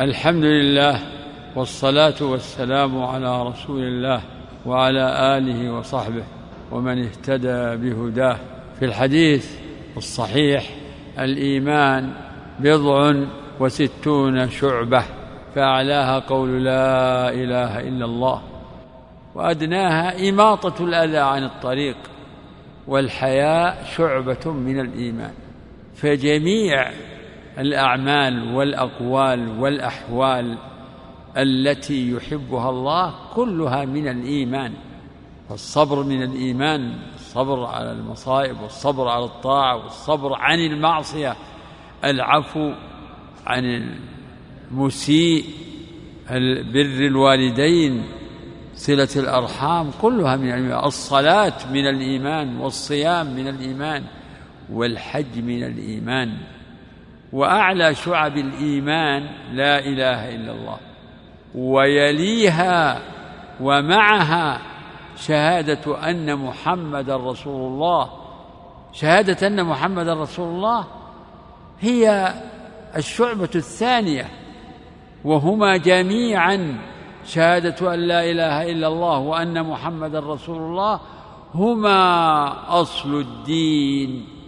الحمد لله والصلاة والسلام على رسول الله وعلى آله وصحبه ومن اهتدى بهداه. في الحديث الصحيح الإيمان بضع وستون شعبة فأعلاها قول لا إله إلا الله وأدناها إماطة الأذى عن الطريق والحياء شعبة من الإيمان. فجميع الأعمال والأقوال والأحوال التي يحبها الله كلها من الإيمان. فالصبر من الإيمان الصبر على المصائب والصبر على الطاعة والصبر عن المعصية. العفو عن المسيء بر الوالدين صلة الأرحام كلها من الإيمان. الصلاة من الإيمان والصيام من الإيمان والحج من الإيمان. وأعلى شعب الإيمان لا إله إلا الله. ويليها ومعها شهادة أن محمد رسول الله. شهادة أن محمد رسول الله هي الشعبة الثانية وهما جميعا شهادة أن لا إله إلا الله وأن محمد رسول الله هما أصل الدين.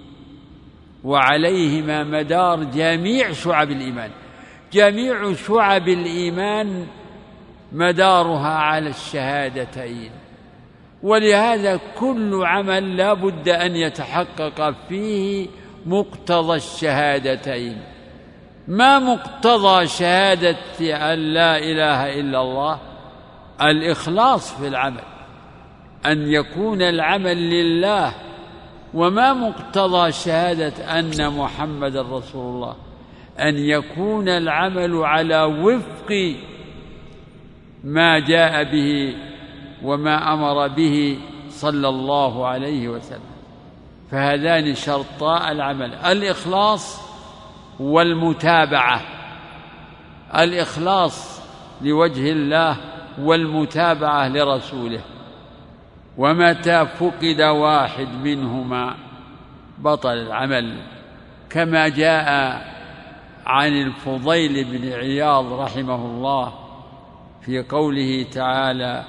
وعليهما مدار جميع شعب الإيمان. جميع شعب الإيمان مدارها على الشهادتين. ولهذا كل عمل لا بد أن يتحقق فيه مقتضى الشهادتين. ما مقتضى شهادة أن لا إله إلا الله؟ الإخلاص في العمل. أن يكون العمل لله وما مقتضى شهادة أن محمد رسول الله؟ أن يكون العمل على وفق ما جاء به وما أمر به صلى الله عليه وسلم. فهذان شرطا العمل. الإخلاص والمتابعة. الإخلاص لوجه الله والمتابعة لرسوله. ومتى فقد واحد منهما بطل العمل كما جاء عن الفضيل بن عياض رحمه الله في قوله تعالى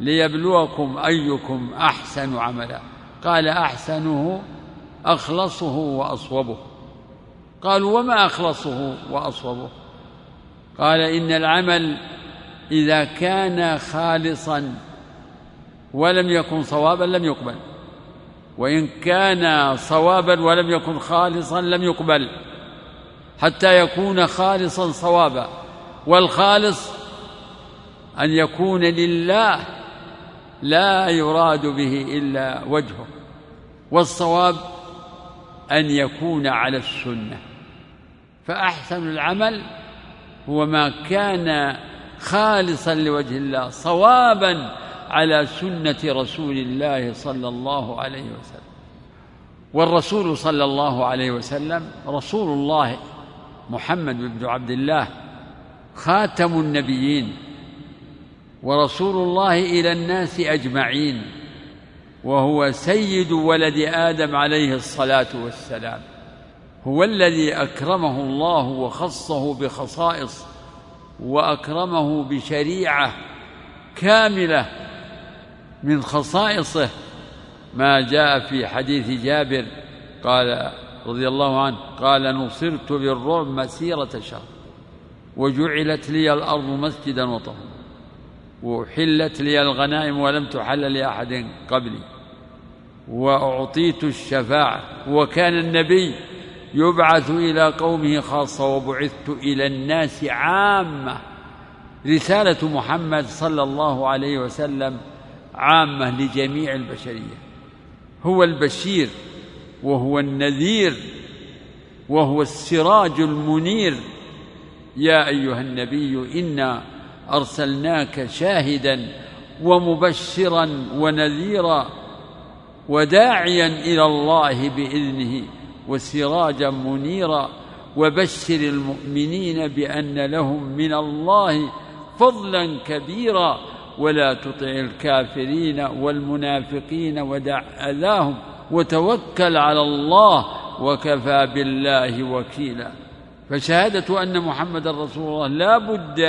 ليبلوكم أيكم أحسن عملا قال أحسنه أخلصه وأصوبه قالوا وما أخلصه وأصوبه قال إن العمل إذا كان خالصا ولم يكن صوابا لم يقبل. وإن كان صوابا ولم يكن خالصا لم يقبل. حتى يكون خالصا صوابا. والخالص أن يكون لله لا يراد به إلا وجهه. والصواب أن يكون على السنة. فأحسن العمل هو ما كان خالصا لوجه الله صوابا على سنة رسول الله صلى الله عليه وسلم. والرسول صلى الله عليه وسلم رسول الله محمد بن عبد الله خاتم النبيين ورسول الله إلى الناس أجمعين وهو سيد ولد آدم عليه الصلاة والسلام. هو الذي أكرمه الله وخصه بخصائص وأكرمه بشريعة كاملة من خصائصه ما جاء في حديث جابر قال رضي الله عنه قال نصرت بالرعب مسيرة شهر وجعلت لي الأرض مسجدا وطهورا وأحلت لي الغنائم ولم تحل لأحد قبلي وأعطيت الشفاعة وكان النبي يبعث إلى قومه خاصة وبعثت إلى الناس عامة رسالة محمد صلى الله عليه وسلم عامة لجميع البشرية. هو البشير وهو النذير وهو السراج المنير. يا أيها النبي إنا أرسلناك شاهدا ومبشرا ونذيرا وداعيا إلى الله بإذنه وسراجا منيرا. وبشر المؤمنين بأن لهم من الله فضلا كبيرا. ولا تطع الكافرين والمنافقين ودع أذاهم وتوكل على الله وكفى بالله وكيلا. فشهادة أن محمد رسول الله لا بد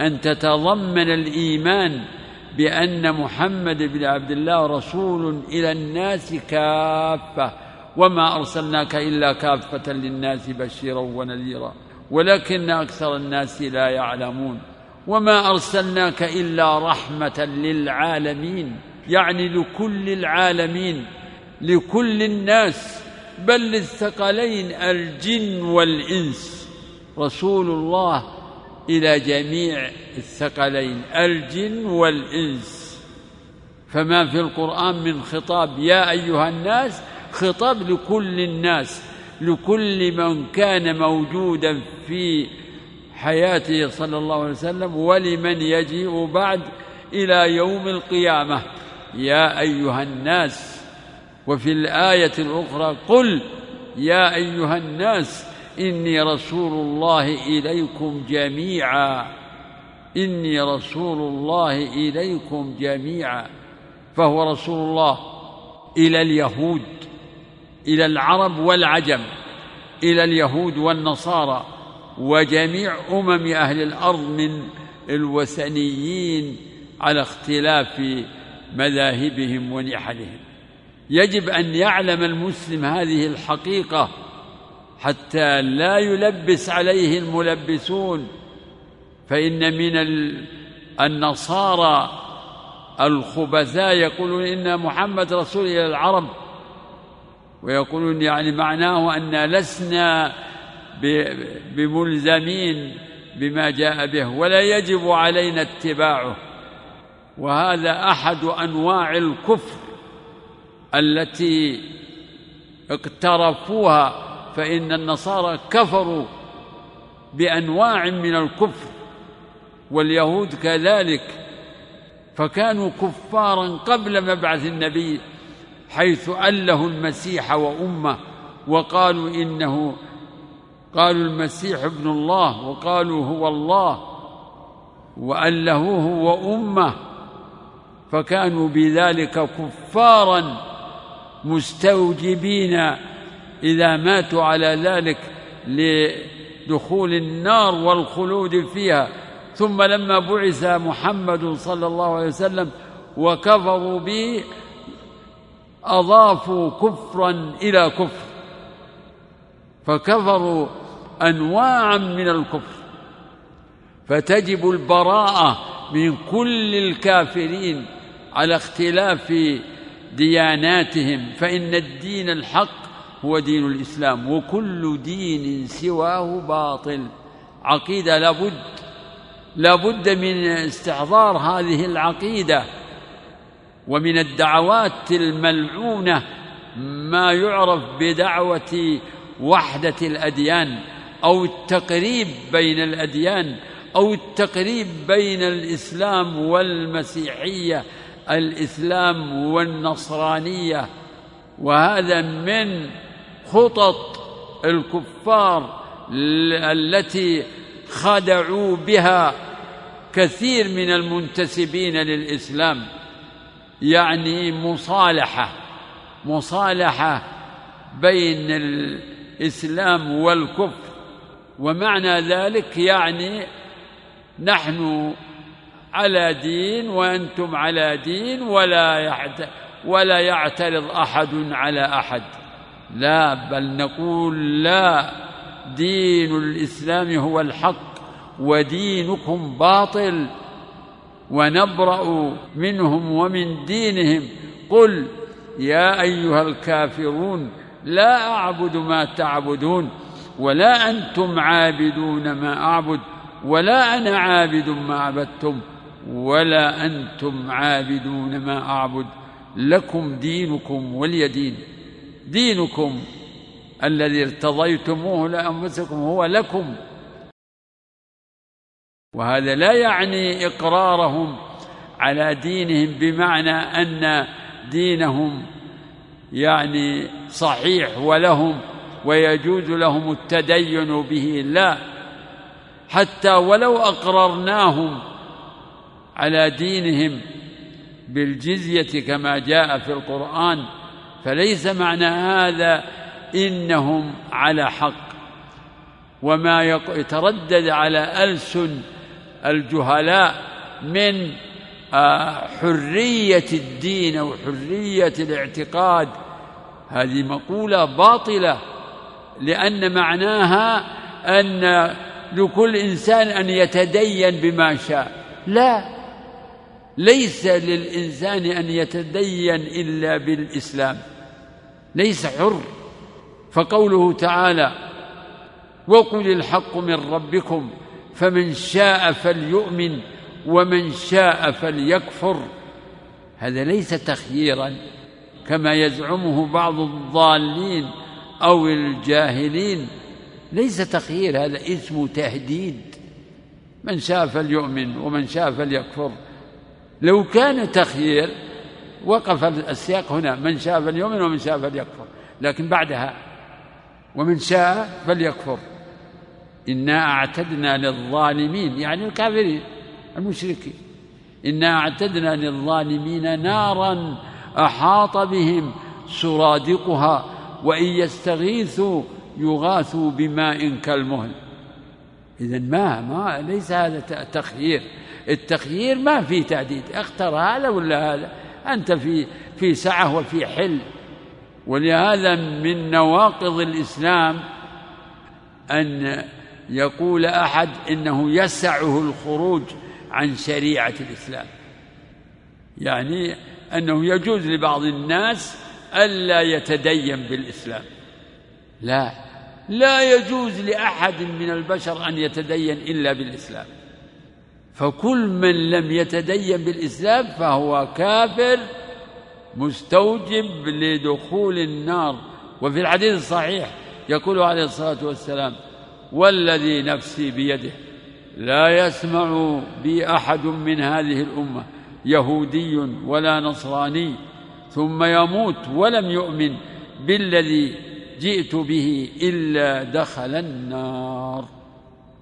أن تتضمن الإيمان بأن محمد بن عبد الله رسول إلى الناس كافة وما أرسلناك إلا كافة للناس بشيرا ونذيرا ولكن أكثر الناس لا يعلمون. وما أرسلناك إلا رحمة للعالمين يعني لكل العالمين لكل الناس بل للثقلين الجن والإنس. رسول الله إلى جميع الثقلين الجن والإنس. فما في القرآن من خطاب يا أيها الناس خطاب لكل الناس لكل من كان موجودا في حياته صلى الله عليه وسلم ولمن يجيء بعد إلى يوم القيامة. يا أيها الناس وفي الآية الأخرى قل يا أيها الناس إني رسول الله إليكم جميعا. إني رسول الله إليكم جميعا. فهو رسول الله إلى اليهود إلى العرب والعجم إلى اليهود والنصارى. وجميع أمم أهل الأرض من الوثنيين على اختلاف مذاهبهم ونحلهم. يجب أن يعلم المسلم هذه الحقيقة حتى لا يلبس عليه الملبسون فإن من النصارى الخبثاء يقولون إن محمد رسول إلى العرب ويقولون يعني معناه أن لسنا بملزمين بما جاء به ولا يجب علينا اتباعه. وهذا أحد أنواع الكفر التي اقترفوها فإن النصارى كفروا بأنواع من الكفر واليهود كذلك. فكانوا كفارا قبل مبعث النبي حيث أله المسيح وأمه وقالوا إنه قالوا المسيح ابن الله وقالوا هو الله وألهوه وأمه فكانوا بذلك كفارا مستوجبين إذا ماتوا على ذلك لدخول النار والخلود فيها. ثم لما بعث محمد صلى الله عليه وسلم وكفروا به أضافوا كفرا إلى كفر. فكفروا أنواعا من الكفر. فتجب البراءة من كل الكافرين على اختلاف دياناتهم فإن الدين الحق هو دين الإسلام وكل دين سواه باطل. عقيدة لابد لابد من استحضار هذه العقيدة. ومن الدعوات الملعونة ما يعرف بدعوة وحدة الأديان. أو التقريب بين الأديان أو التقريب بين الإسلام والمسيحية الإسلام والنصرانية. وهذا من خطط الكفار التي خدعوا بها كثير من المنتسبين للإسلام. يعني مصالحة مصالحة بين الإسلام والكفر. ومعنى ذلك يعني نحن على دين وأنتم على دين ولا ولا يعترض أحد على أحد. لا بل نقول لا دين الإسلام هو الحق ودينكم باطل. ونبرأ منهم ومن دينهم. قل يا أيها الكافرون لا أعبد ما تعبدون. ولا أنتم عابدون ما أعبد ولا أنا عابد ما عبدتم ولا أنتم عابدون ما أعبد. لكم دينكم ولي دين. دينكم الذي ارتضيتموه لأنفسكم هو لكم. وهذا لا يعني إقرارهم على دينهم بمعنى أن دينهم يعني صحيح ولهم. ويجوز لهم التدين به. لا حتى ولو أقررناهم على دينهم بالجزية كما جاء في القرآن فليس معنى هذا إنهم على حق. وما يتردد على ألسن الجهلاء من آه، حرية الدين أو حرية الاعتقاد. هذه مقولة باطلة. لأن معناها أن لكل إنسان أن يتدين بما شاء. لا ليس للإنسان أن يتدين إلا بالإسلام. ليس حر. فقوله تعالى وقل الحق من ربكم فمن شاء فليؤمن ومن شاء فليكفر. هذا ليس تخييرا كما يزعمه بعض الضالين. أو الجاهلين. ليس تخيير هذا اسمه تهديد. من شاء فليؤمن ومن شاء فليكفر. لو كان تخيير وقف السياق هنا. من شاء فليؤمن ومن شاء فليكفر. لكن بعدها ومن شاء فليكفر. إنا أعتدنا للظالمين. يعني الكافرين المشركين. إنا أعتدنا للظالمين نارا أحاط بهم سرادقها. وإن يستغيثوا يغاثوا بماء كالمهل. إذا ما ما ليس هذا تخيير. التخيير ما في تعديد اختر هذا ولا هذا؟ أنت في في سعة وفي حل. ولهذا من نواقض الإسلام أن يقول أحد إنه يسعه الخروج عن شريعة الإسلام. يعني أنه يجوز لبعض الناس ألا يتدين بالإسلام. لا. لا يجوز لأحد من البشر أن يتدين إلا بالإسلام. فكل من لم يتدين بالإسلام فهو كافر مستوجب لدخول النار. وفي الحديث الصحيح يقول عليه الصلاة والسلام والذي نفسي بيده لا يسمع بي أحد من هذه الأمة يهودي ولا نصراني ثم يموت ولم يؤمن بالذي جئت به إلا دخل النار.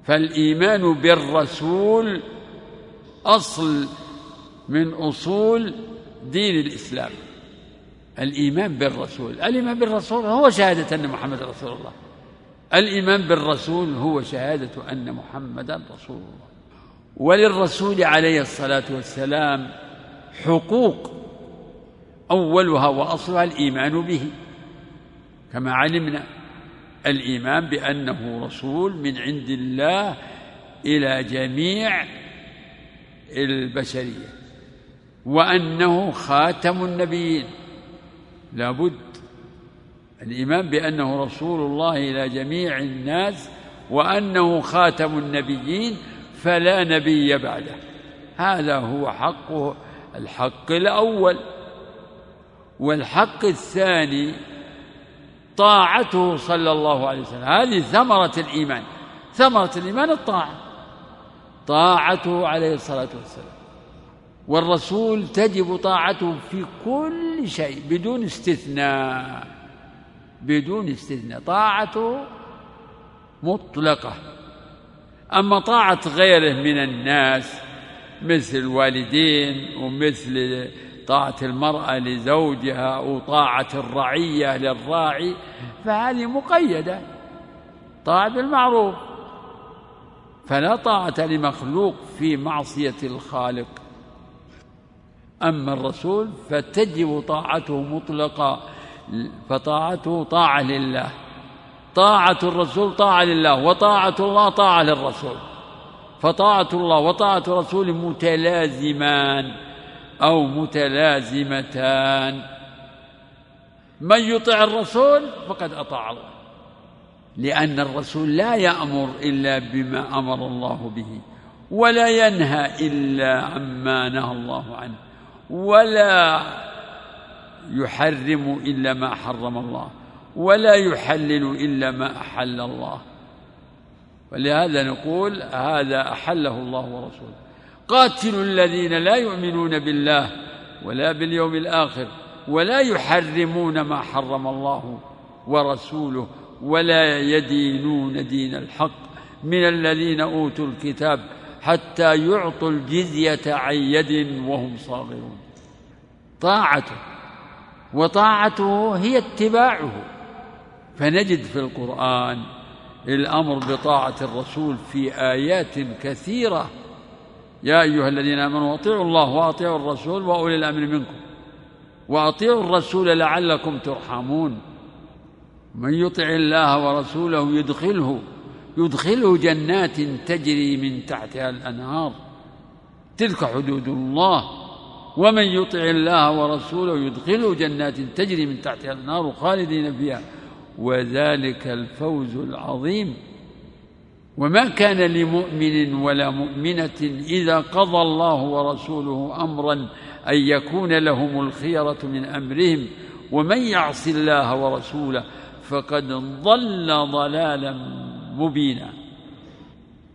فالإيمان بالرسول أصل من أصول دين الإسلام. الإيمان بالرسول الإيمان بالرسول هو شهادة أن محمد رسول الله. الإيمان بالرسول هو شهادة أن محمدا رسول الله. وللرسول عليه الصلاة والسلام حقوق أولها وأصلها الإيمان به. كما علمنا الإيمان بأنه رسول من عند الله إلى جميع البشرية وأنه خاتم النبيين. لابد الإيمان بأنه رسول الله إلى جميع الناس وأنه خاتم النبيين فلا نبي بعده. هذا هو حقه الحق الأول. والحق الثاني طاعته صلى الله عليه وسلم. هذه ثمرة الإيمان. ثمرة الإيمان الطاعة. طاعته عليه الصلاة والسلام. والرسول تجب طاعته في كل شيء بدون استثناء. بدون استثناء. طاعته مطلقة. أما طاعة غيره من الناس مثل الوالدين ومثل طاعة المرأة لزوجها أو طاعة الرعية للراعي فهذه مقيدة. طاعة بالمعروف. فلا طاعة لمخلوق في معصية الخالق. أما الرسول فتجب طاعته مطلقة فطاعته طاعة لله. طاعة الرسول طاعة لله وطاعة الله طاعة للرسول. فطاعة الله وطاعة الرسول متلازمان. أو متلازمتان. من يطع الرسول فقد أطاع الله لأن الرسول لا يأمر إلا بما أمر الله به ولا ينهى إلا عما نهى الله عنه ولا يحرم إلا ما حرم الله ولا يحلل إلا ما أحل الله. ولهذا نقول هذا أحله الله ورسوله. قاتلوا الذين لا يؤمنون بالله ولا باليوم الآخر ولا يحرمون ما حرم الله ورسوله ولا يدينون دين الحق من الذين أوتوا الكتاب حتى يعطوا الجزية عن يد وهم صاغرون. طاعته وطاعته هي اتباعه. فنجد في القرآن الأمر بطاعة الرسول في آيات كثيرة يا أيها الذين آمنوا أطيعوا الله وأطيعوا الرسول وأولي الأمر منكم. وأطيعوا الرسول لعلكم ترحمون. من يطع الله ورسوله يدخله يدخله جنات تجري من تحتها الأنهار. تلك حدود الله. ومن يطع الله ورسوله يدخله جنات تجري من تحتها النار خالدين فيها. وذلك الفوز العظيم. وما كان لمؤمن ولا مؤمنة إذا قضى الله ورسوله أمرا أن يكون لهم الخيرة من أمرهم ومن يعص الله ورسوله فقد ضل ضلالا مبينا.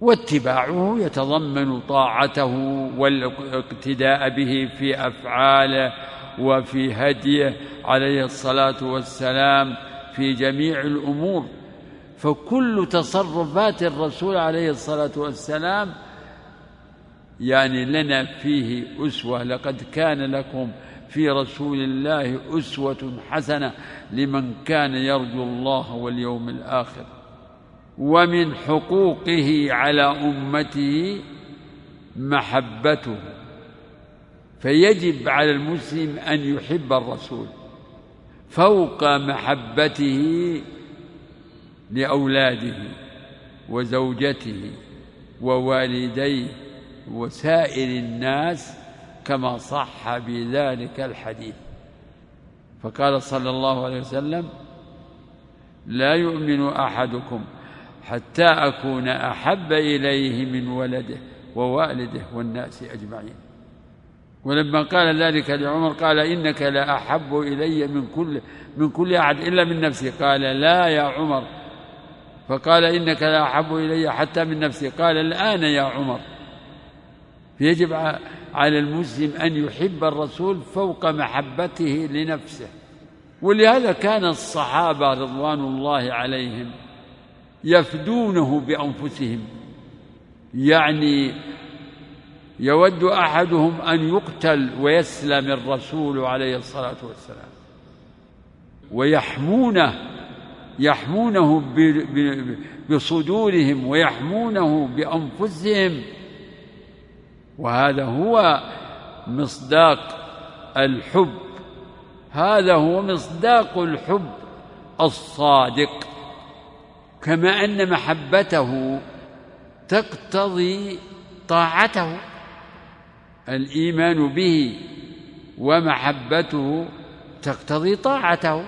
واتباعه يتضمن طاعته والاقتداء به في أفعاله وفي هديه عليه الصلاة والسلام في جميع الأمور. فكل تصرفات الرسول عليه الصلاة والسلام يعني لنا فيه أسوة لقد كان لكم في رسول الله أسوة حسنة لمن كان يرجو الله واليوم الآخر. ومن حقوقه على أمته محبته. فيجب على المسلم أن يحب الرسول فوق محبته لأولاده وزوجته ووالديه وسائر الناس كما صح بذلك الحديث. فقال صلى الله عليه وسلم لا يؤمن أحدكم حتى أكون أحب إليه من ولده ووالده والناس أجمعين. ولما قال ذلك لعمر قال إنك لا احب إلي من كل من كل أحد إلا من نفسي. قال لا يا عمر فقال إنك لا أحب إلي حتى من نفسي. قال الآن يا عمر يجب على المسلم أن يحب الرسول فوق محبته لنفسه. ولهذا كان الصحابة رضوان الله عليهم يفدونه بأنفسهم. يعني يود أحدهم أن يقتل ويسلم الرسول عليه الصلاة والسلام ويحمونه يحمونه بصدورهم ويحمونه بأنفسهم. وهذا هو مصداق الحب. هذا هو مصداق الحب الصادق. كما أن محبته تقتضي طاعته. الإيمان به ومحبته تقتضي طاعته.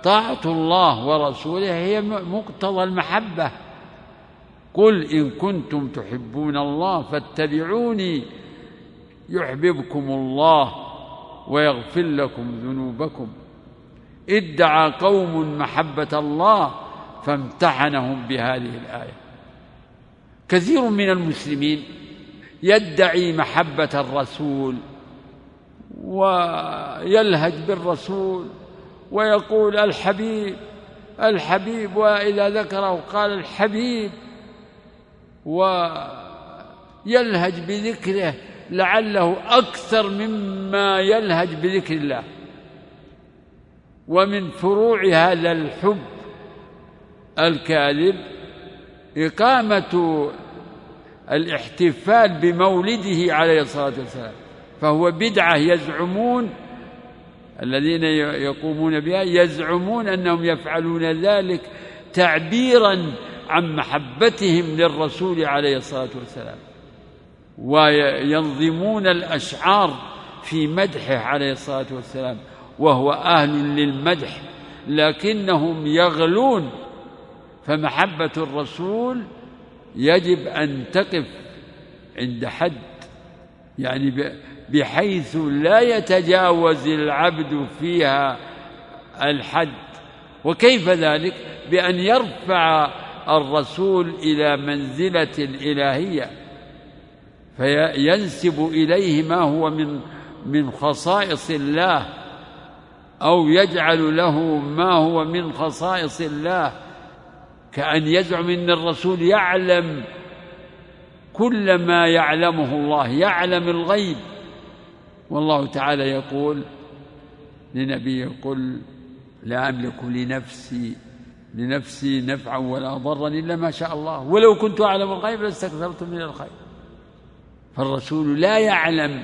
فطاعه الله ورسوله هي مقتضى المحبة. قل إن كنتم تحبون الله فاتبعوني يحببكم الله ويغفر لكم ذنوبكم. ادعى قوم محبة الله فامتحنهم بهذه الآية. كثير من المسلمين يدعي محبة الرسول ويلهج بالرسول ويقول الحبيب الحبيب وإذا ذكره قال الحبيب ويلهج بذكره لعله أكثر مما يلهج بذكر الله. ومن فروع هذا الحب الكاذب إقامة الاحتفال بمولده عليه الصلاة والسلام فهو بدعة يزعمون الذين يقومون بها يزعمون أنهم يفعلون ذلك تعبيرا عن محبتهم للرسول عليه الصلاة والسلام وينظمون الأشعار في مدحه عليه الصلاة والسلام وهو أهل للمدح لكنهم يغلون فمحبة الرسول يجب أن تقف عند حد يعني بحيث لا يتجاوز العبد فيها الحد. وكيف ذلك؟ بأن يرفع الرسول إلى منزلة الإلهية فينسب إليه ما هو من من خصائص الله أو يجعل له ما هو من خصائص الله. كأن يزعم أن الرسول يعلم كل ما يعلمه الله يعلم الغيب. والله تعالى يقول لنبيه قل لا أملك لنفسي لنفسي نفعا ولا ضرا إلا ما شاء الله. ولو كنت أعلم الغيب لاستكثرت من الخير. فالرسول لا يعلم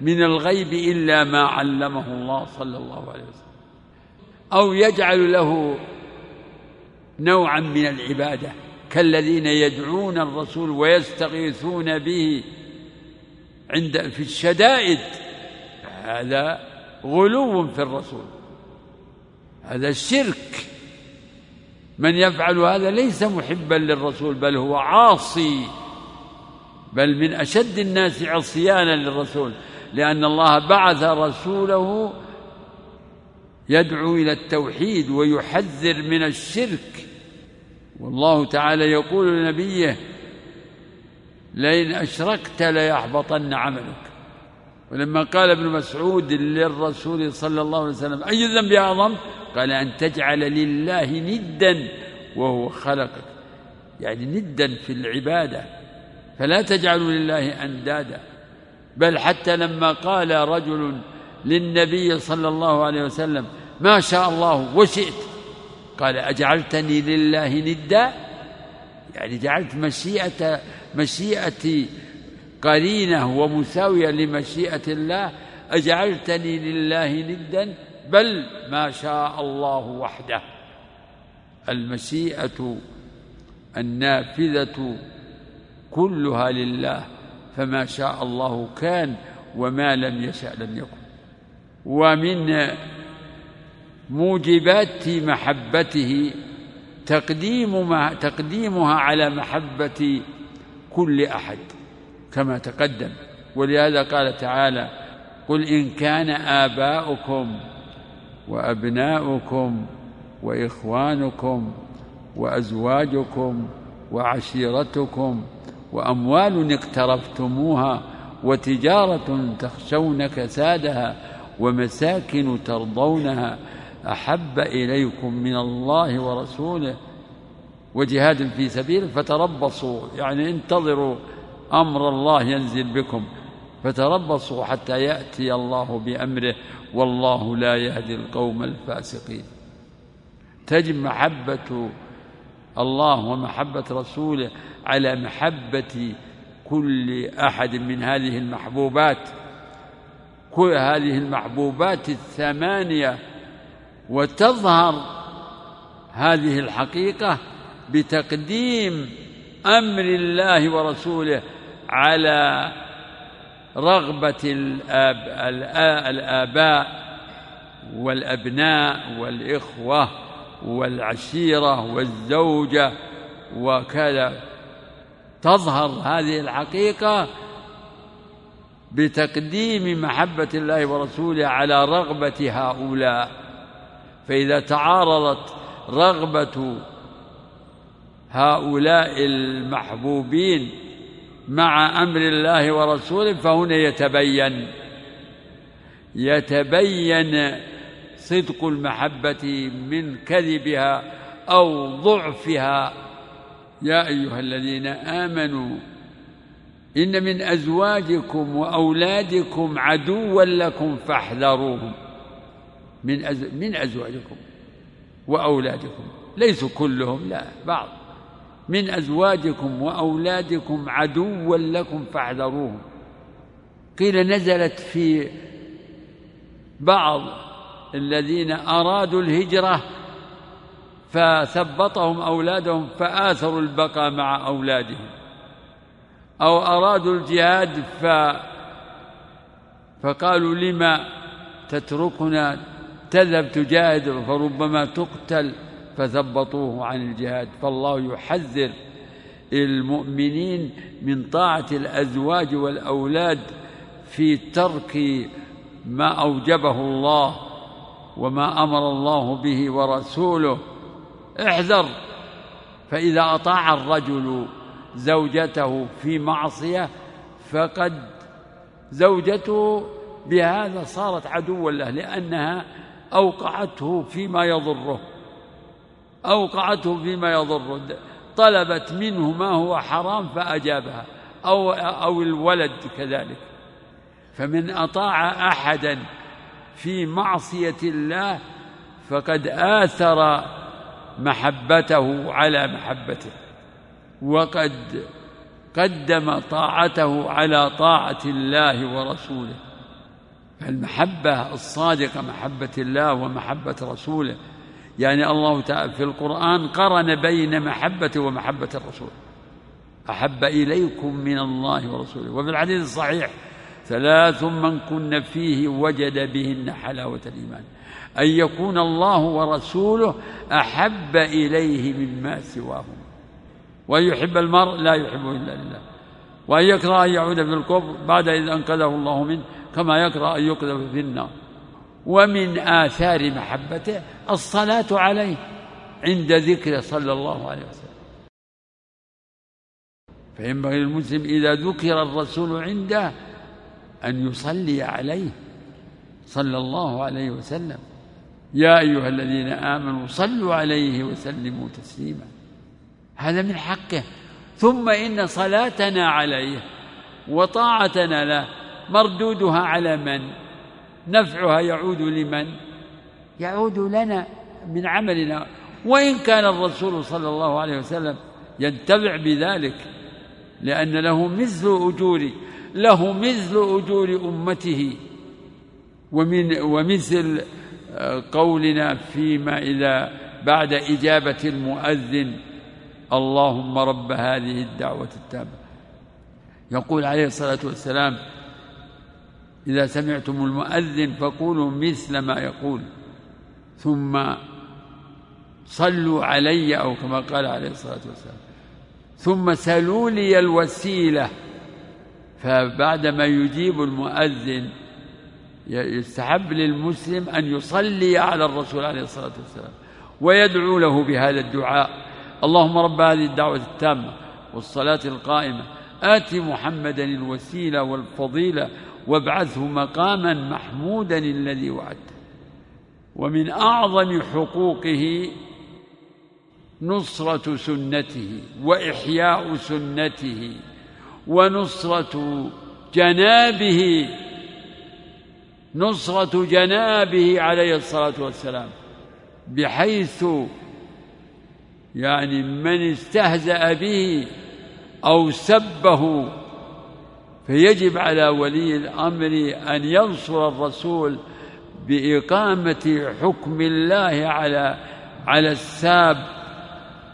من الغيب إلا ما علمه الله صلى الله عليه وسلم. أو يجعل له نوعا من العبادة كالذين يدعون الرسول ويستغيثون به عند في الشدائد. هذا غلو في الرسول. هذا الشرك من يفعل هذا ليس محبا للرسول بل هو عاصي. بل من أشد الناس عصيانا للرسول. لأن الله بعث رسوله يدعو إلى التوحيد ويحذر من الشرك. والله تعالى يقول لنبيه لئن أشركت ليحبطن عملك. ولما قال ابن مسعود للرسول صلى الله عليه وسلم أي الذنب اعظم قال أن تجعل لله ندا وهو خلقك. يعني ندا في العبادة. فلا تجعلوا لله أندادا. بل حتى لما قال رجل للنبي صلى الله عليه وسلم ما شاء الله وشئت. قال أجعلتني لله ندا؟ يعني جعلت مشيئة مشيئتي قرينة ومساوية لمشيئة الله أجعلتني لله ندا بل ما شاء الله وحده. المشيئة النافذة كلها لله فما شاء الله كان وما لم يشأ لم يكن. ومن موجبات محبته تقديم ما تقديمها على محبة كل أحد كما تقدم. ولهذا قال تعالى قل إن كان آباؤكم وأبناؤكم وإخوانكم وأزواجكم وعشيرتكم وأموال اقترفتموها وتجارة تخشون كسادها ومساكن ترضونها أحب إليكم من الله ورسوله وجهاد في سبيله فتربصوا يعني انتظروا أمر الله ينزل بكم فتربصوا حتى يأتي الله بأمره والله لا يهدي القوم الفاسقين. تجب محبة الله ومحبة رسوله على محبة كل أحد من هذه المحبوبات. كل هذه المحبوبات الثمانية وتظهر هذه الحقيقة بتقديم أمر الله ورسوله على رغبة الآب الآباء والأبناء والإخوة والعشيرة والزوجة وكذا. تظهر هذه الحقيقة بتقديم محبة الله ورسوله على رغبة هؤلاء. فإذا تعارضت رغبة هؤلاء المحبوبين مع أمر الله ورسوله فهنا يتبين يتبين صدق المحبة من كذبها أو ضعفها. يا أيها الذين آمنوا إن من أزواجكم وأولادكم عدوا لكم فاحذروهم. من أز... من أزواجكم وأولادكم. ليسوا كلهم لا بعض. من أزواجكم وأولادكم عدوا لكم فاحذروهم. قيل نزلت في بعض الذين أرادوا الهجرة فثبطهم أولادهم فآثروا البقاء مع أولادهم. أو أرادوا الجهاد ف فقالوا لما تتركنا تذهب تجاهد فربما تقتل فثبطوه عن الجهاد. فالله يحذر المؤمنين من طاعة الأزواج والأولاد في ترك ما أوجبه الله وما أمر الله به ورسوله. احذر فإذا أطاع الرجل زوجته في معصية فقد زوجته بهذا صارت عدوا له لأنها أوقعته فيما يضره. أوقعته فيما يضره. طلبت منه ما هو حرام فأجابها. أو أو الولد كذلك. فمن أطاع أحدا في معصية الله فقد آثر محبته على محبته. وقد قدم طاعته على طاعة الله ورسوله. فالمحبة الصادقة محبة الله ومحبة رسوله. يعني الله تعالى في القرآن قرن بين محبته ومحبة الرسول. أحب إليكم من الله ورسوله. وفي الحديث الصحيح ثلاث من كن فيه وجد بهن حلاوة الإيمان. أن يكون الله ورسوله أحب إليه مما سواهما وأن يحب المرء لا يحبه إلا لله. وأن يكره أن يعود في الكفر بعد إذ أنقذه الله منه. كما يكره أن يقذف في النار. ومن آثار محبته الصلاة عليه عند ذكره صلى الله عليه وسلم. فينبغي للمسلم إذا ذكر الرسول عنده أن يصلي عليه صلى الله عليه وسلم. يا أيها الذين آمنوا صلوا عليه وسلموا تسليما. هذا من حقه. ثم إن صلاتنا عليه وطاعتنا له مردودها على من؟ نفعها يعود لمن؟ يعود لنا من عملنا. وإن كان الرسول صلى الله عليه وسلم ينتفع بذلك لأن له مثل أجور له مثل أجور أمته. ومن ومثل آه، قولنا فيما إذا بعد إجابة المؤذن اللهم رب هذه الدعوة التامة. يقول عليه الصلاة والسلام إذا سمعتم المؤذن فقولوا مثل ما يقول ثم صلوا علي أو كما قال عليه الصلاة والسلام. ثم سلوا لي الوسيلة. فبعدما يجيب المؤذن يستحب للمسلم أن يصلي على الرسول عليه الصلاة والسلام ويدعو له بهذا الدعاء. اللهم رب هذه الدعوة التامة والصلاة القائمة. آت محمدا الوسيلة والفضيلة وابعثه مقاما محمودا الذي وعدته. ومن أعظم حقوقه نصرة سنته وإحياء سنته ونصرة جنابه نصرة جنابه عليه الصلاة والسلام بحيث يعني من استهزأ به أو سبه فيجب على ولي الأمر أن ينصر الرسول بإقامة حكم الله على على الساب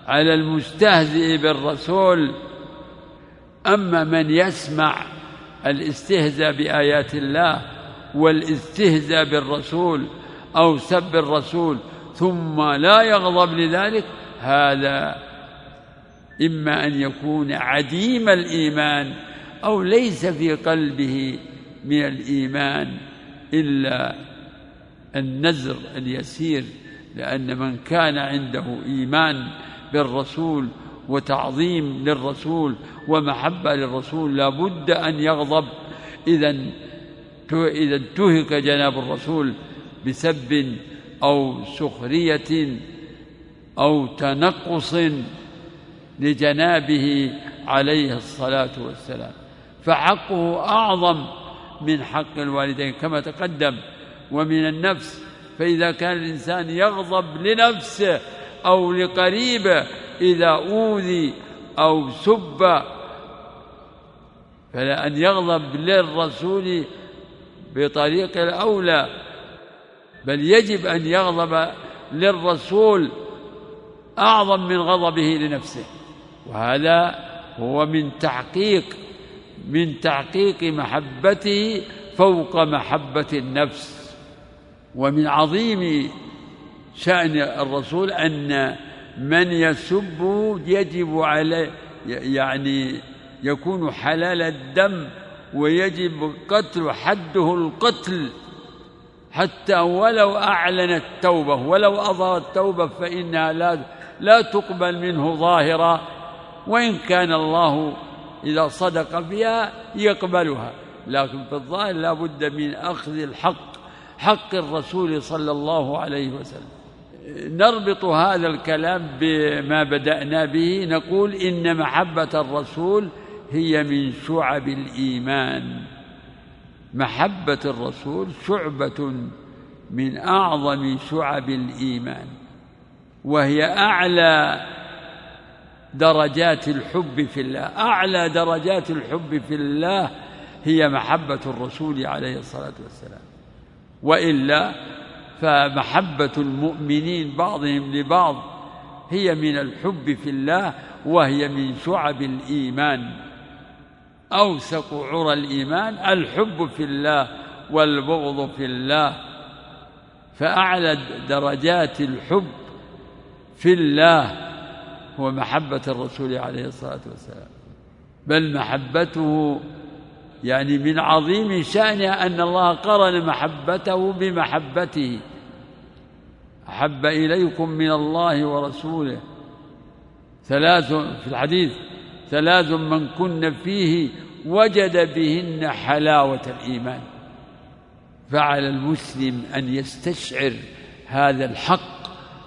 على المستهزئ بالرسول. أما من يسمع الاستهزاء بآيات الله والاستهزاء بالرسول أو سب الرسول ثم لا يغضب لذلك هذا إما أن يكون عديم الإيمان أو ليس في قلبه من الإيمان إلا النزر اليسير لأن من كان عنده إيمان بالرسول وتعظيم للرسول ومحبة للرسول لا بد أن يغضب. إذا إذا انتهك جناب الرسول بسب أو سخرية أو تنقص لجنابه عليه الصلاة والسلام. فحقه أعظم من حق الوالدين كما تقدم ومن النفس. فإذا كان الإنسان يغضب لنفسه أو لقريبه إذا أوذي أو سب فلا أن يغضب للرسول بطريق الأولى بل يجب أن يغضب للرسول أعظم من غضبه لنفسه. وهذا هو من تحقيق من تحقيق محبته فوق محبة النفس ومن عظيم شأن الرسول أن من يسب يجب عليه يعني يكون حلال الدم ويجب قتل حده القتل. حتى ولو أعلن التوبة ولو أظهر التوبة فإنها لا لا تقبل منه ظاهرا وإن كان الله إذا صدق بها يقبلها لكن في الظاهر لا بد من أخذ الحق حق الرسول صلى الله عليه وسلم. نربط هذا الكلام بما بدأنا به نقول إن محبة الرسول هي من شعب الإيمان. محبة الرسول شعبة من أعظم شعب الإيمان وهي أعلى درجات الحب في الله. أعلى درجات الحب في الله هي محبة الرسول عليه الصلاة والسلام. وإلا فمحبة المؤمنين بعضهم لبعض هي من الحب في الله وهي من شعب الإيمان. أوثق عرى الإيمان الحب في الله والبغض في الله. فأعلى درجات الحب في الله هو محبة الرسول عليه الصلاة والسلام. بل محبته يعني من عظيم شأنها أن الله قرن محبته بمحبته. أحب إليكم من الله ورسوله. ثلاث في الحديث ثلاث من كن فيه وجد بهن حلاوة الإيمان. فعلى المسلم أن يستشعر هذا الحق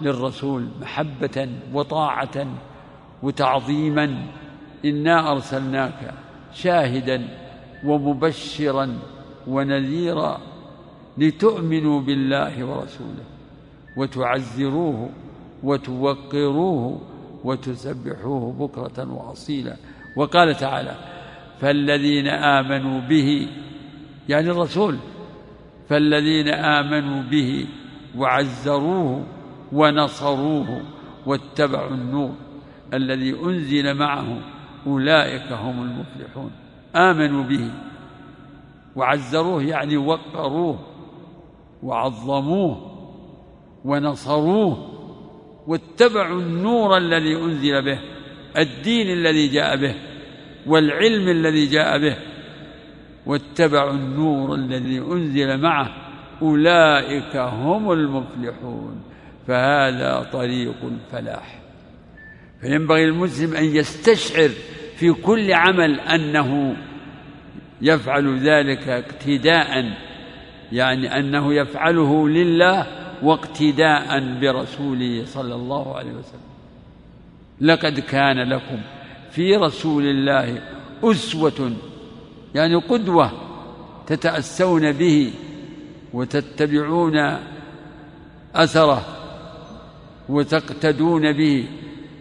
للرسول محبة وطاعة وتعظيما. إنا أرسلناك شاهدا ومبشرا ونذيرا لتؤمنوا بالله ورسوله وتعزروه وتوقروه وتسبحوه بكرة وأصيلا. وقال تعالى فالذين آمنوا به يعني الرسول فالذين آمنوا به وعزروه ونصروه واتبعوا النور الذي أنزل معه أولئك هم المفلحون. آمنوا به وعزروه يعني وقروه وعظموه ونصروه واتبعوا النور الذي أنزل به الدين الذي جاء به والعلم الذي جاء به واتبعوا النور الذي أنزل معه أولئك هم المفلحون. فهذا طريق الفلاح فينبغي المسلم أن يستشعر في كل عمل أنه يفعل ذلك اقتداء يعني أنه يفعله لله واقتداء برسوله صلى الله عليه وسلم. لقد كان لكم في رسول الله أسوة يعني قدوة تتأسون به وتتبعون أثره. وتقتدون به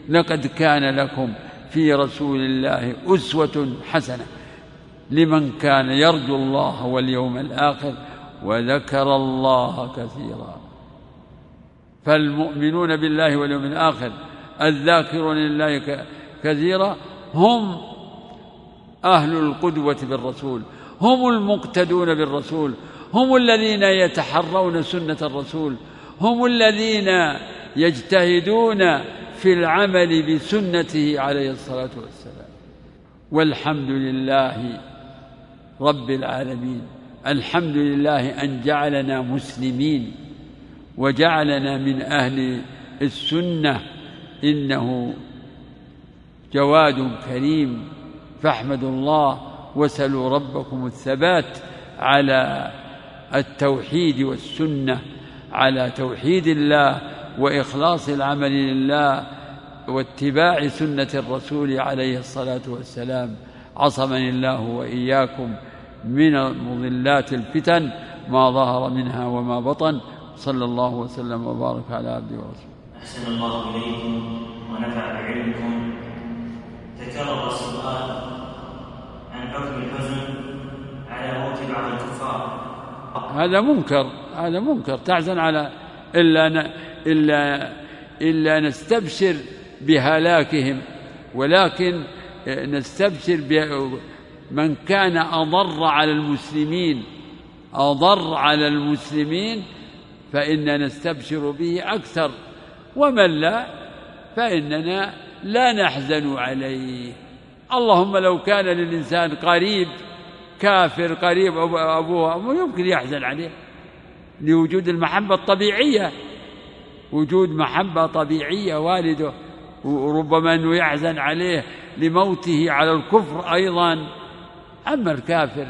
لقد كان لكم في رسول الله أسوة حسنة لمن كان يرجو الله واليوم الآخر وذكر الله كثيرا. فالمؤمنون بالله واليوم الآخر الذاكرون لله كثيرا هم أهل القدوة بالرسول هم المقتدون بالرسول هم الذين يتحرون سنة الرسول هم الذين يجتهدون في العمل بسنته عليه الصلاة والسلام. والحمد لله رب العالمين. الحمد لله أن جعلنا مسلمين وجعلنا من أهل السنة. إنه جواد كريم. فاحمدوا الله وسلوا ربكم الثبات على التوحيد والسنة. على توحيد الله وإخلاص العمل لله واتباع سنة الرسول عليه الصلاة والسلام. عصمني الله وإياكم من مضلات الفتن ما ظهر منها وما بطن. صلى الله وسلم وبارك على عبده ورسوله. أحسن الله إليكم ونفع بعلمكم. تكرر السؤال عن حكم الحزن على موت بعض الكفار. هذا منكر هذا منكر. تحزن على إلا إلا إلا نستبشر بهلاكهم. ولكن نستبشر من كان أضر على المسلمين أضر على المسلمين فإننا نستبشر به أكثر. ومن لا فإننا لا نحزن عليه. اللهم لو كان للإنسان قريب كافر قريب أبوه أبوه يمكن يحزن عليه لوجود المحبة الطبيعية. وجود محبة طبيعية والده وربما أنه يحزن عليه لموته على الكفر أيضا. أما الكافر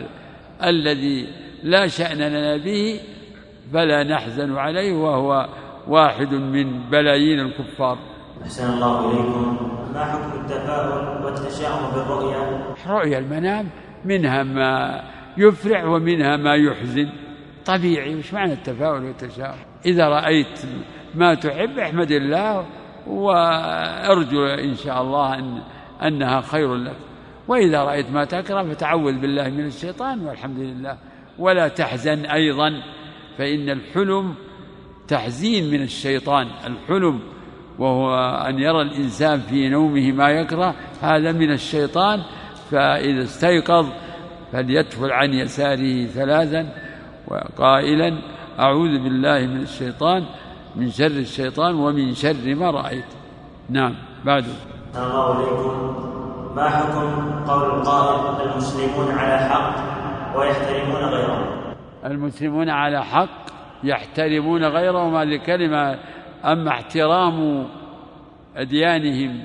الذي لا شأن لنا به فلا نحزن عليه وهو واحد من بلايين الكفار. أحسن الله إليكم. ما حكم التفاؤل والتشاؤم بالرؤيا؟ رؤيا المنام منها ما يفرح ومنها ما يحزن. طبيعي وش معنى التفاؤل والتشاؤم؟ إذا رأيت ما تحب احمد الله وارجو إن شاء الله أن أنها خير لك. وإذا رأيت ما تكره فتعوذ بالله من الشيطان والحمد لله. ولا تحزن أيضا فإن الحلم تحزين من الشيطان. الحلم وهو أن يرى الإنسان في نومه ما يكره هذا من الشيطان. فإذا استيقظ فليتفل عن يساره ثلاثا وقائلا أعوذ بالله من الشيطان. من شر الشيطان ومن شر ما رأيت. نعم بعده الله عليكم. ما حكم قول القائل المسلمون على حق ويحترمون غيرهم المسلمون على حق يحترمون غيرهم هذه كلمة أما احترام أديانهم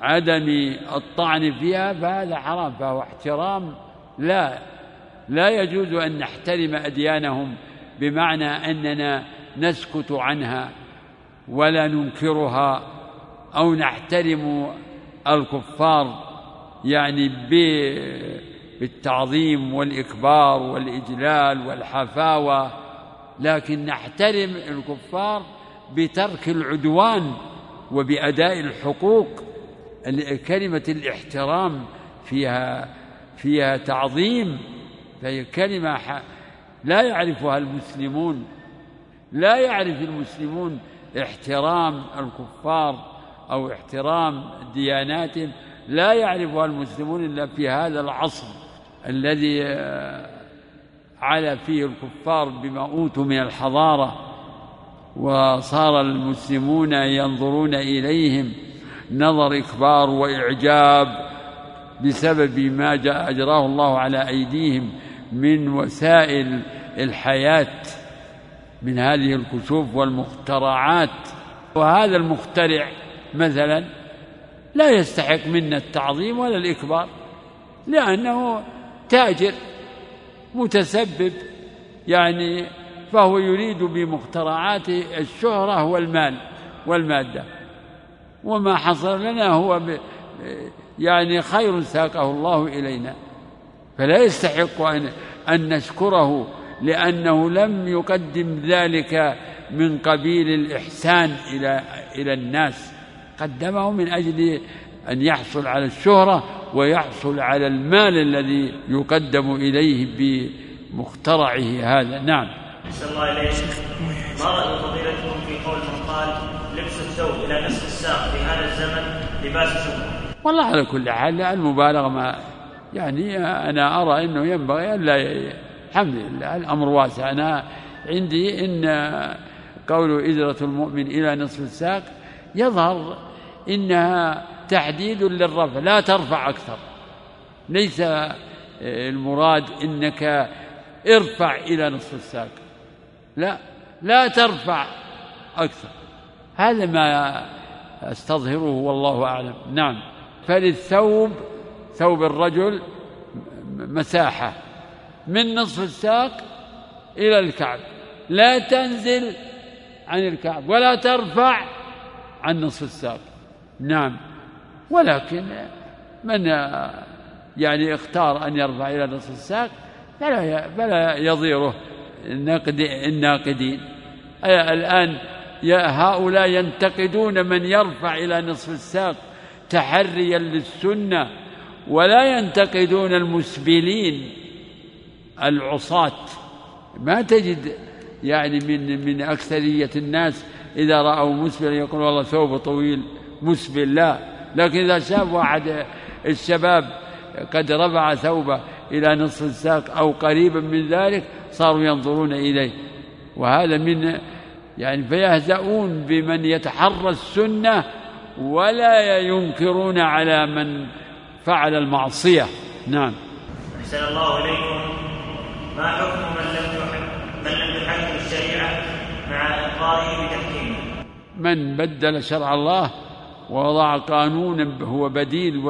بعدم الطعن فيها فهذا حرام فهو احترام لا. لا يجوز أن نحترم أديانهم. بمعنى أننا نسكت عنها ولا ننكرها أو نحترم الكفار يعني بالتعظيم والإكبار والإجلال والحفاوة لكن نحترم الكفار بترك العدوان وبأداء الحقوق. كلمة الاحترام فيها فيها تعظيم فهي كلمة لا يعرفها المسلمون لا يعرف المسلمون احترام الكفار أو احترام دياناتهم لا يعرفها المسلمون إلا في هذا العصر الذي على فيه الكفار بما أوتوا من الحضارة وصار المسلمون ينظرون إليهم نظر إكبار وإعجاب بسبب ما جاء أجراه الله على أيديهم من وسائل الحياة من هذه الكشوف والمخترعات. وهذا المخترع مثلا لا يستحق منا التعظيم ولا الإكبار لأنه تاجر متسبب يعني فهو يريد بمخترعاته الشهرة والمال والمادة. وما حصل لنا هو يعني خير ساقه الله إلينا. فلا يستحق أن, أن نشكره لأنه لم يقدم ذلك من قبيل الإحسان إلى إلى الناس. قدمه من أجل أن يحصل على الشهرة ويحصل على المال الذي يقدم إليه بمخترعه هذا. نعم. أحسن الله إليك ما رأي فضيلتكم في قول من قال لبس الثوب إلى نصف الساق في هذا الزمن لباس شبهة والله على كل حال المبالغة ما يعني أنا أرى أنه ينبغي أن لا الحمد لله الأمر واسع. أنا عندي إن قول إزرة المؤمن إلى نصف الساق يظهر إنها تحديد للرفع لا ترفع أكثر. ليس المراد إنك ارفع إلى نصف الساق. لا لا ترفع أكثر. هذا ما أستظهره والله أعلم. نعم. فللثوب ثوب الرجل مساحة. من نصف الساق إلى الكعب. لا تنزل عن الكعب ولا ترفع عن نصف الساق. نعم. ولكن من يعني اختار أن يرفع إلى نصف الساق فلا فلا يضيره الناقدين. الآن هؤلاء ينتقدون من يرفع إلى نصف الساق تحريا للسنة ولا ينتقدون المسبلين. العصاة. ما تجد يعني من من أكثرية الناس إذا رأوا مسبلا يقول والله ثوب طويل مسبل لا. لكن إذا شاف واحد الشباب قد رفع ثوبه إلى نصف الساق أو قريبا من ذلك صاروا ينظرون إليه. وهذا من يعني فيهزؤون بمن يتحرى السنة ولا ينكرون على من فعل المعصية. نعم. أحسن الله إليكم. ما حكم من لم من لم يحكم الشريعة مع إقراره بتحكيمه؟ من بدل شرع الله ووضع قانونا هو بديل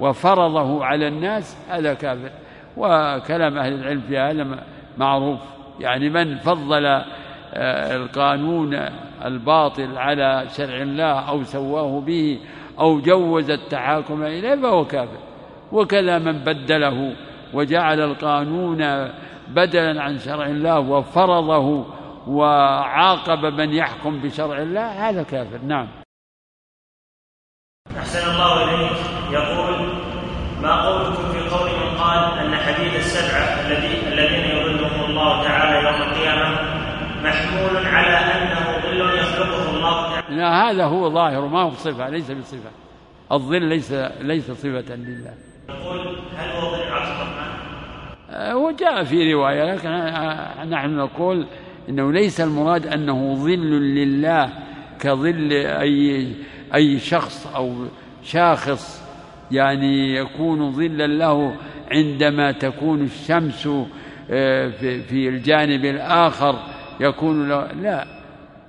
وفرضه على الناس هذا كافر. وكلام أهل العلم في هذا معروف. يعني من فضل آه، القانون الباطل على شرع الله أو سواه به أو جوز التحاكم إليه فهو كافر. وكذا من بدله وجعل القانون بدلا عن شرع الله وفرضه وعاقب من يحكم بشرع الله هذا كافر. نعم. أحسن الله إليك. يقول ما قولكم في قول من قال أن حديث السبعة الذي الذين يظلهم الله تعالى يوم القيامة محمول على أنه ظل يخلقه الله تعالى؟ لا هذا هو ظاهر ما هو بصفة ليس بصفة. الظل ليس ليس صفة لله. يقول هل هو ظل عرش الرحمن؟ آه، وجاء في رواية لكن نحن نقول إنه ليس المراد أنه ظل لله كظل أي أي شخص أو شاخص يعني يكون ظلا له عندما تكون الشمس آه، في الجانب الآخر يكون له لا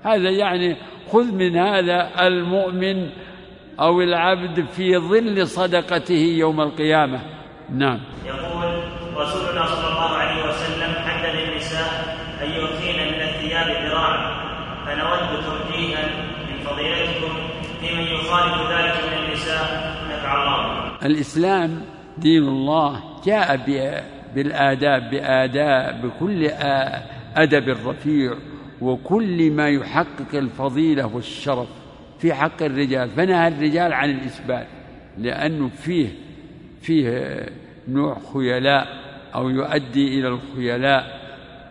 هذا يعني خذ من هذا المؤمن أو العبد في ظل صدقته يوم القيامة. نعم. يقول رسولنا صلى الله عليه وسلم حدد النساء أن يؤتين من الثياب ذراعا. فنود توجيها من فضيلتكم في من يخالف ذلك من النساء نفع الله. الإسلام دين الله جاء بالآداب بآداب بكل أدب رفيع وكل ما يحقق الفضيلة والشرف. في حق الرجال فنهى الرجال عن الإسبال لأنه فيه فيه نوع خيلاء أو يؤدي إلى الخيلاء.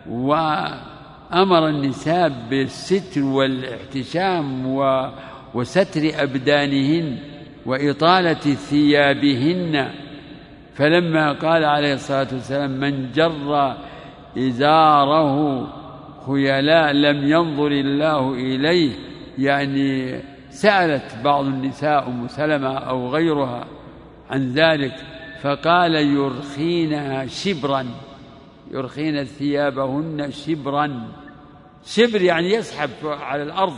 وأمر النساء بالستر والاحتشام وستر أبدانهن وإطالة ثيابهن. فلما قال عليه الصلاة والسلام من جر إزاره خيلاء لم ينظر الله إليه يعني سألت بعض النساء أم سلمة أو غيرها عن ذلك فقال يرخين شبرا يرخين ثيابهن شبرا. شبر يعني يسحب على الأرض.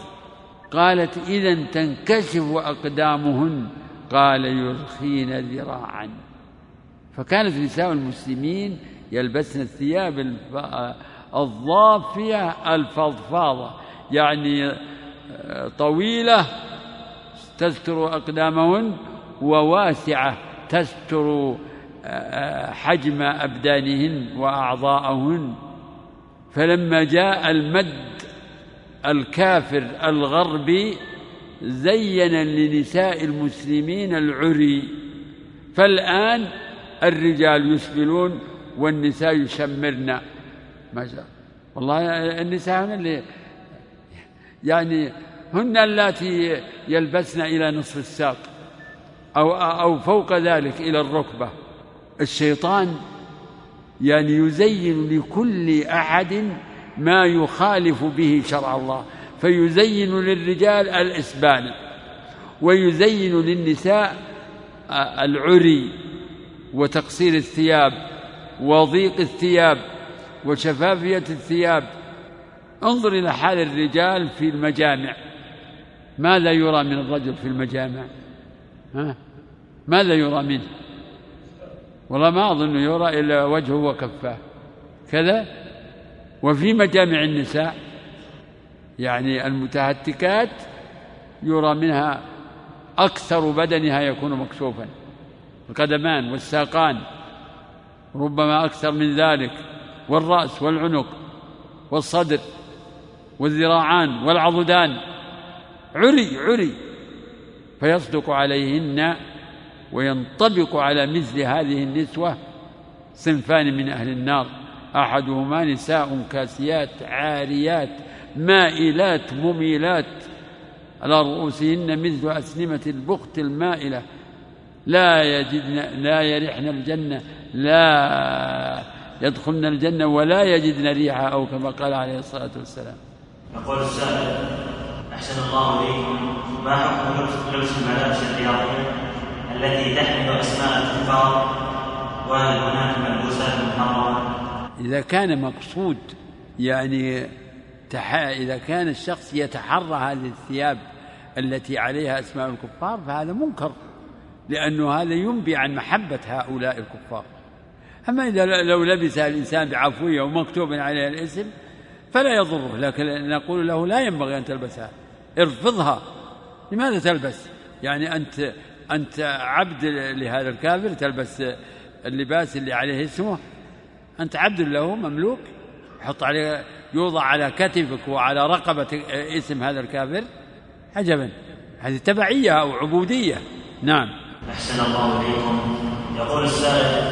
قالت إذا تنكشف أقدامهن. قال يرخين ذراعا. فكانت نساء المسلمين يلبسن الثياب الضافية الفضفاضة يعني طويلة تستر أقدامهن وواسعة تستر حجم أبدانهن وأعضاءهن. فلما جاء المد الكافر الغربي زين لنساء المسلمين العري. فالآن الرجال يسبلون والنساء يشمرن. ما شاء والله النساء هن اللي يعني هن اللاتي يلبسن إلى نصف الساق أو أو فوق ذلك إلى الركبة. الشيطان يعني يزين لكل أحد ما يخالف به شرع الله فيزين للرجال الإسبال ويزين للنساء العري وتقصير الثياب وضيق الثياب وشفافية الثياب. انظر إلى حال الرجال في المجامع. ماذا يرى من الرجل في المجامع؟ ها؟ ماذا يرى منه؟ والله ما أظن يرى إلا وجهه وكفاه كذا؟ وفي مجامع النساء يعني المتهتكات يرى منها أكثر بدنها يكون مكشوفا القدمان والساقان ربما أكثر من ذلك والرأس والعنق والصدر والذراعان والعضدان. عري عري. فيصدق عليهن وينطبق على مثل هذه النسوة صنفان من أهل النار. أحدهما نساء كاسيات عاريات مائلات مميلات. على رؤوسهن مثل أسنمة البخت المائلة. لا يجدن لا يرحن الجنة لا يدخلن الجنة ولا يجدن ريحها أو كما قال عليه الصلاة والسلام. يقول السائل أحسن الله إليكم. ما حكم لبس الملابس الرياضية التي تحمل أسماء الكفار وهل هناك ملبوسات محرمة؟ إذا كان مقصود يعني تح... إذا كان الشخص يتحرى هذه الثياب التي عليها أسماء الكفار فهذا منكر لأنه هذا ينبي عن محبة هؤلاء الكفار. أما إذا لو لبس الإنسان بعفوية ومكتوب عليها الاسم فلا يضره لكن نقول له لا ينبغي أن تلبسها. ارفضها. لماذا تلبس؟ يعني أنت أنت عبد لهذا الكافر تلبس اللباس اللي عليه اسمه. أنت عبد له مملوك. يحط عليه يوضع على كتفك وعلى رقبة اسم هذا الكافر. عجبا. هذه تبعية أو عبودية. نعم. أحسن الله إليكم. يقول السائل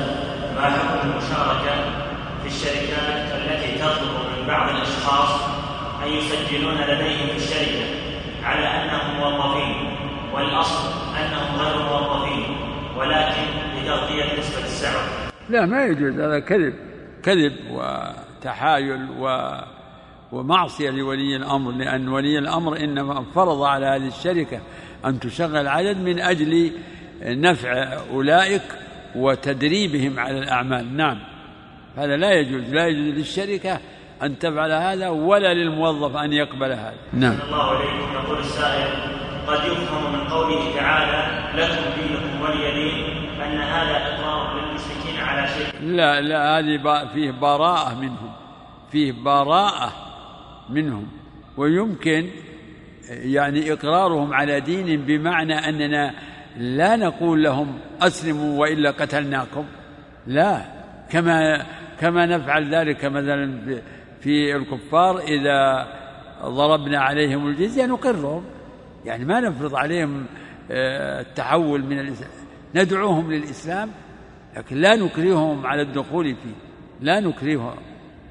ما حكم المشاركة في الشركات التي تطلب من بعض الأشخاص أن يسجلون لديهم في الشركة؟ على أنهم موظفين والأصل أنهم غير موظفين ولكن لتغطية نسبة السعر. لا ما يجوز هذا كذب كذب وتحايل و ومعصية لولي الأمر لأن ولي الأمر إنما فرض على هذه الشركة أن تشغل عدد من أجل نفع أولئك وتدريبهم على الأعمال. نعم هذا لا يجوز لا يجوز للشركة أن تفعل هذا ولا للموظف أن يقبل هذا. نعم. الله عليكم يقول السائل قد يفهم من قوله تعالى لكم دينكم ولي دين أن هذا إقرار للمشركين على شرك. لا لا هذه فيه براءة منهم. فيه براءة منهم. ويمكن يعني إقرارهم على دين بمعنى أننا لا نقول لهم أسلموا وإلا قتلناكم. لا. كما كما نفعل ذلك مثلا في الكفار إذا ضربنا عليهم الجزية نقرهم. يعني ما نفرض عليهم آه، التحول من الإسلام ندعوهم للإسلام لكن لا نكرههم على الدخول فيه. لا نكرههم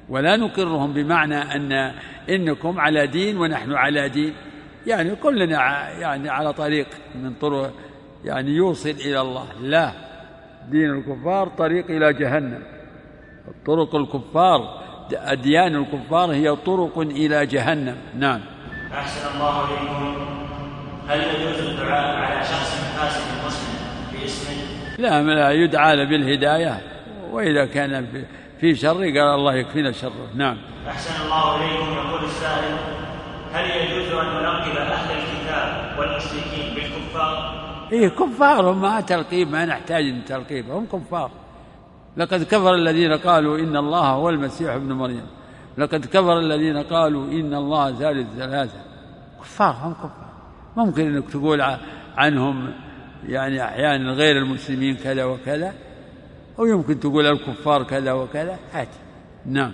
ولا نقرهم بمعنى أن إنكم على دين ونحن على دين. يعني كلنا يعني على طريق من طرق يعني يوصل إلى الله. لا دين الكفار طريق إلى جهنم. طرق الكفار أديان الكفار هي طرق إلى جهنم. نعم. أحسن الله إليكم. هل يجوز الدعاء على شخص فاسد مسلم باسمه؟ لا لا يدعى بالهداية وإذا كان في شر قال الله يكفينا شره. نعم. أحسن الله إليكم. يقول السائل هل يجوز أن نلقب أهل الكتاب والمشركين بالكفار؟ إيه كفار هم ما تلقيب ما نحتاج تلقيب هم كفار. لقد كفر الذين قالوا إن الله هو المسيح ابن مريم. لقد كفر الذين قالوا إن الله ثالث ثلاثة كفار هم كفار. ممكن أنك تقول عنهم يعني أحيانا غير المسلمين كذا وكذا ويمكن تقول الكفار كذا وكذا عادي. نعم.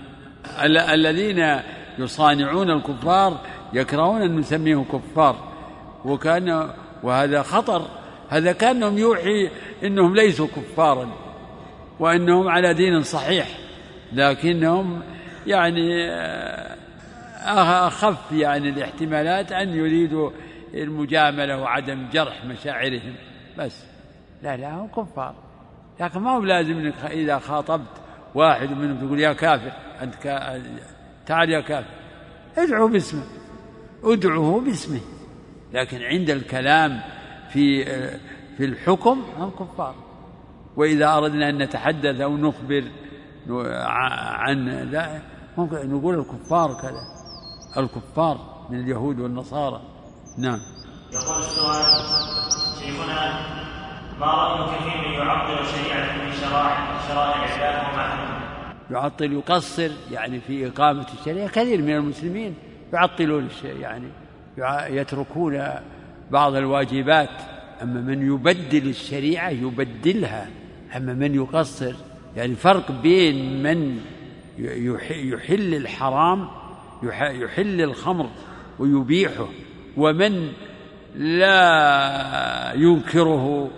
الذين يصانعون الكفار يكرهون أن نسميهم كفار. وكان وهذا خطر. هذا كأنهم يوحي أنهم ليسوا كفارا. وأنهم على دين صحيح لكنهم يعني آه، أخف يعني الاحتمالات أن يريدوا المجاملة وعدم جرح مشاعرهم. بس لا لا هم كفار. لكن ما هو لازم إنك إذا خاطبت واحد منهم تقول يا كافر أنت كا... تعال يا كافر. ادعو باسمه. ادعوه باسمه. لكن عند الكلام في في الحكم هم كفار. وإذا أردنا أن نتحدث أو نخبر عن لا ممكن نقول الكفار كذا. الكفار من اليهود والنصارى. نعم. يقول السؤال شيخنا ما رأيك في من يعطل شريعة من شرائع شرائع الله وما يعطل يقصر يعني في إقامة الشريعة. كثير من المسلمين يعطلون الشيء يعني يتركون بعض الواجبات. أما من يبدل الشريعة يبدلها. أما من يقصر يعني فرق بين من يحل الحرام يحل الخمر ويبيحه ومن لا ينكره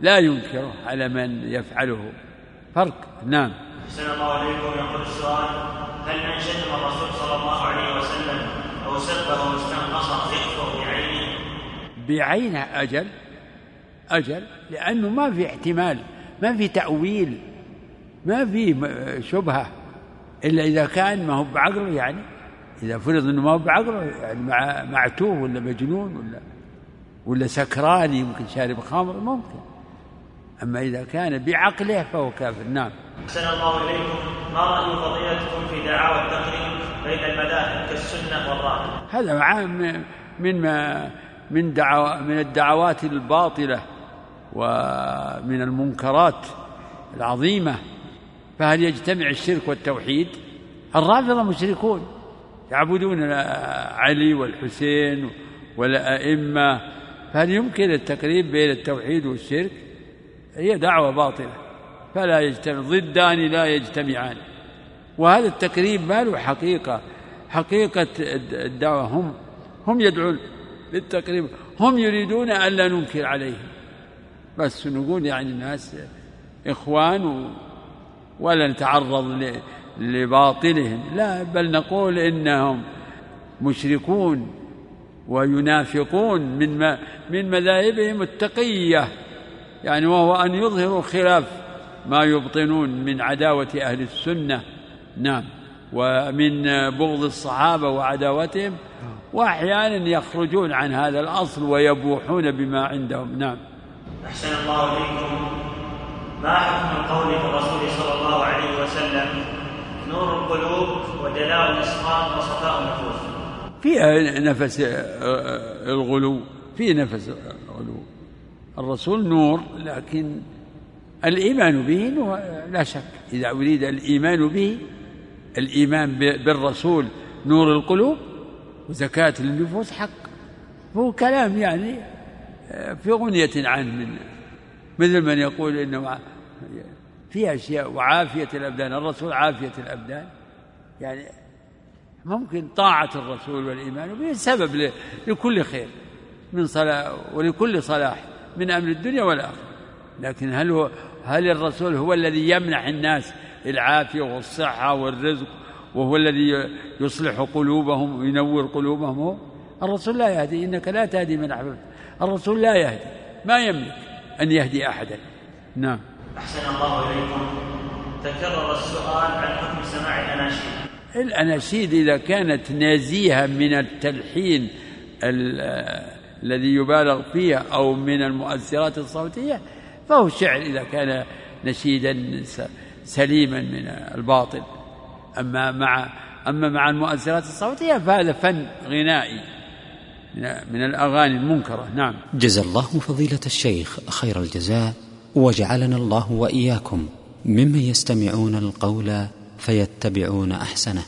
لا ينكره على من يفعله. فرق نعم. أحسن الله عليكم. يقول السؤال هل من شتم الرسول صلى الله عليه وسلم أو سبه واستنقصه يكفر بعينه؟ بعينه أجل أجل لأنه ما في احتمال. ما في تأويل ما في شبهة إلا إذا كان ما هو بعقله يعني إذا فرض أنه ما هو بعقله يعني معتوه ولا مجنون ولا ولا سكران يمكن شارب خمر ممكن. أما إذا كان بعقله فهو كافر نعم. أحسن الله إليكم. ما رأي فضيلتكم في دعاوى التقريب بين المذاهب كالسنة والرافضة هذا من ما من دعوة من الدعوات الباطلة. ومن المنكرات العظيمة فهل يجتمع الشرك والتوحيد؟ الرافضة مشركون يعبدون علي والحسين والأئمة فهل يمكن التقريب بين التوحيد والشرك؟ هي دعوة باطلة فلا يجتمع ضدان لا يجتمعان وهذا التكريم ما له حقيقة حقيقة الدعوة هم هم يدعون للتقريب هم يريدون ألا ننكر عليهم. بس نقول يعني الناس إخوان ولا نتعرض لباطلهم. لا بل نقول إنهم مشركون وينافقون من من مذاهبهم التقية. يعني وهو أن يظهروا خلاف ما يبطنون من عداوة أهل السنة. نعم. ومن بغض الصحابة وعداوتهم. وأحيانا يخرجون عن هذا الأصل ويبوحون بما عندهم. نعم. أحسن الله إليكم. ما حكم قول الرسول صلى الله عليه وسلم؟ نور القلوب ودلاء الإسقاط وصفاء النفوس. فيها نفس الغلو في نفس الغلو. الرسول نور لكن الإيمان به لا شك. إذا أريد الإيمان به الإيمان بالرسول نور القلوب وزكاة للنفوس حق. هو كلام يعني في غنية عنه من مثل من يقول إنه في أشياء وعافية الأبدان الرسول عافية الأبدان. يعني ممكن طاعة الرسول والإيمان به سبب لكل خير من صلاح ولكل صلاح من أمر الدنيا والآخرة. لكن هل هو هل الرسول هو الذي يمنح الناس العافية والصحة والرزق وهو الذي يصلح قلوبهم وينور قلوبهم؟ هو الرسول لا يهدي إنك لا تهدي من أحببت. الرسول لا يهدي. ما يملك أن يهدي أحدا. نعم. أحسن الله إليكم. تكرر السؤال عن حكم سماع الأناشيد. الأناشيد إذا كانت نزيهة من التلحين الذي يبالغ فيها أو من المؤثرات الصوتية فهو شعر إذا كان نشيدا سليما من الباطل. أما مع أما مع المؤثرات الصوتية فهذا فن غنائي. من الأغاني المنكرة. نعم. جزا الله فضيلة الشيخ خير الجزاء وجعلنا الله وإياكم ممن يستمعون القول فيتبعون أحسنه.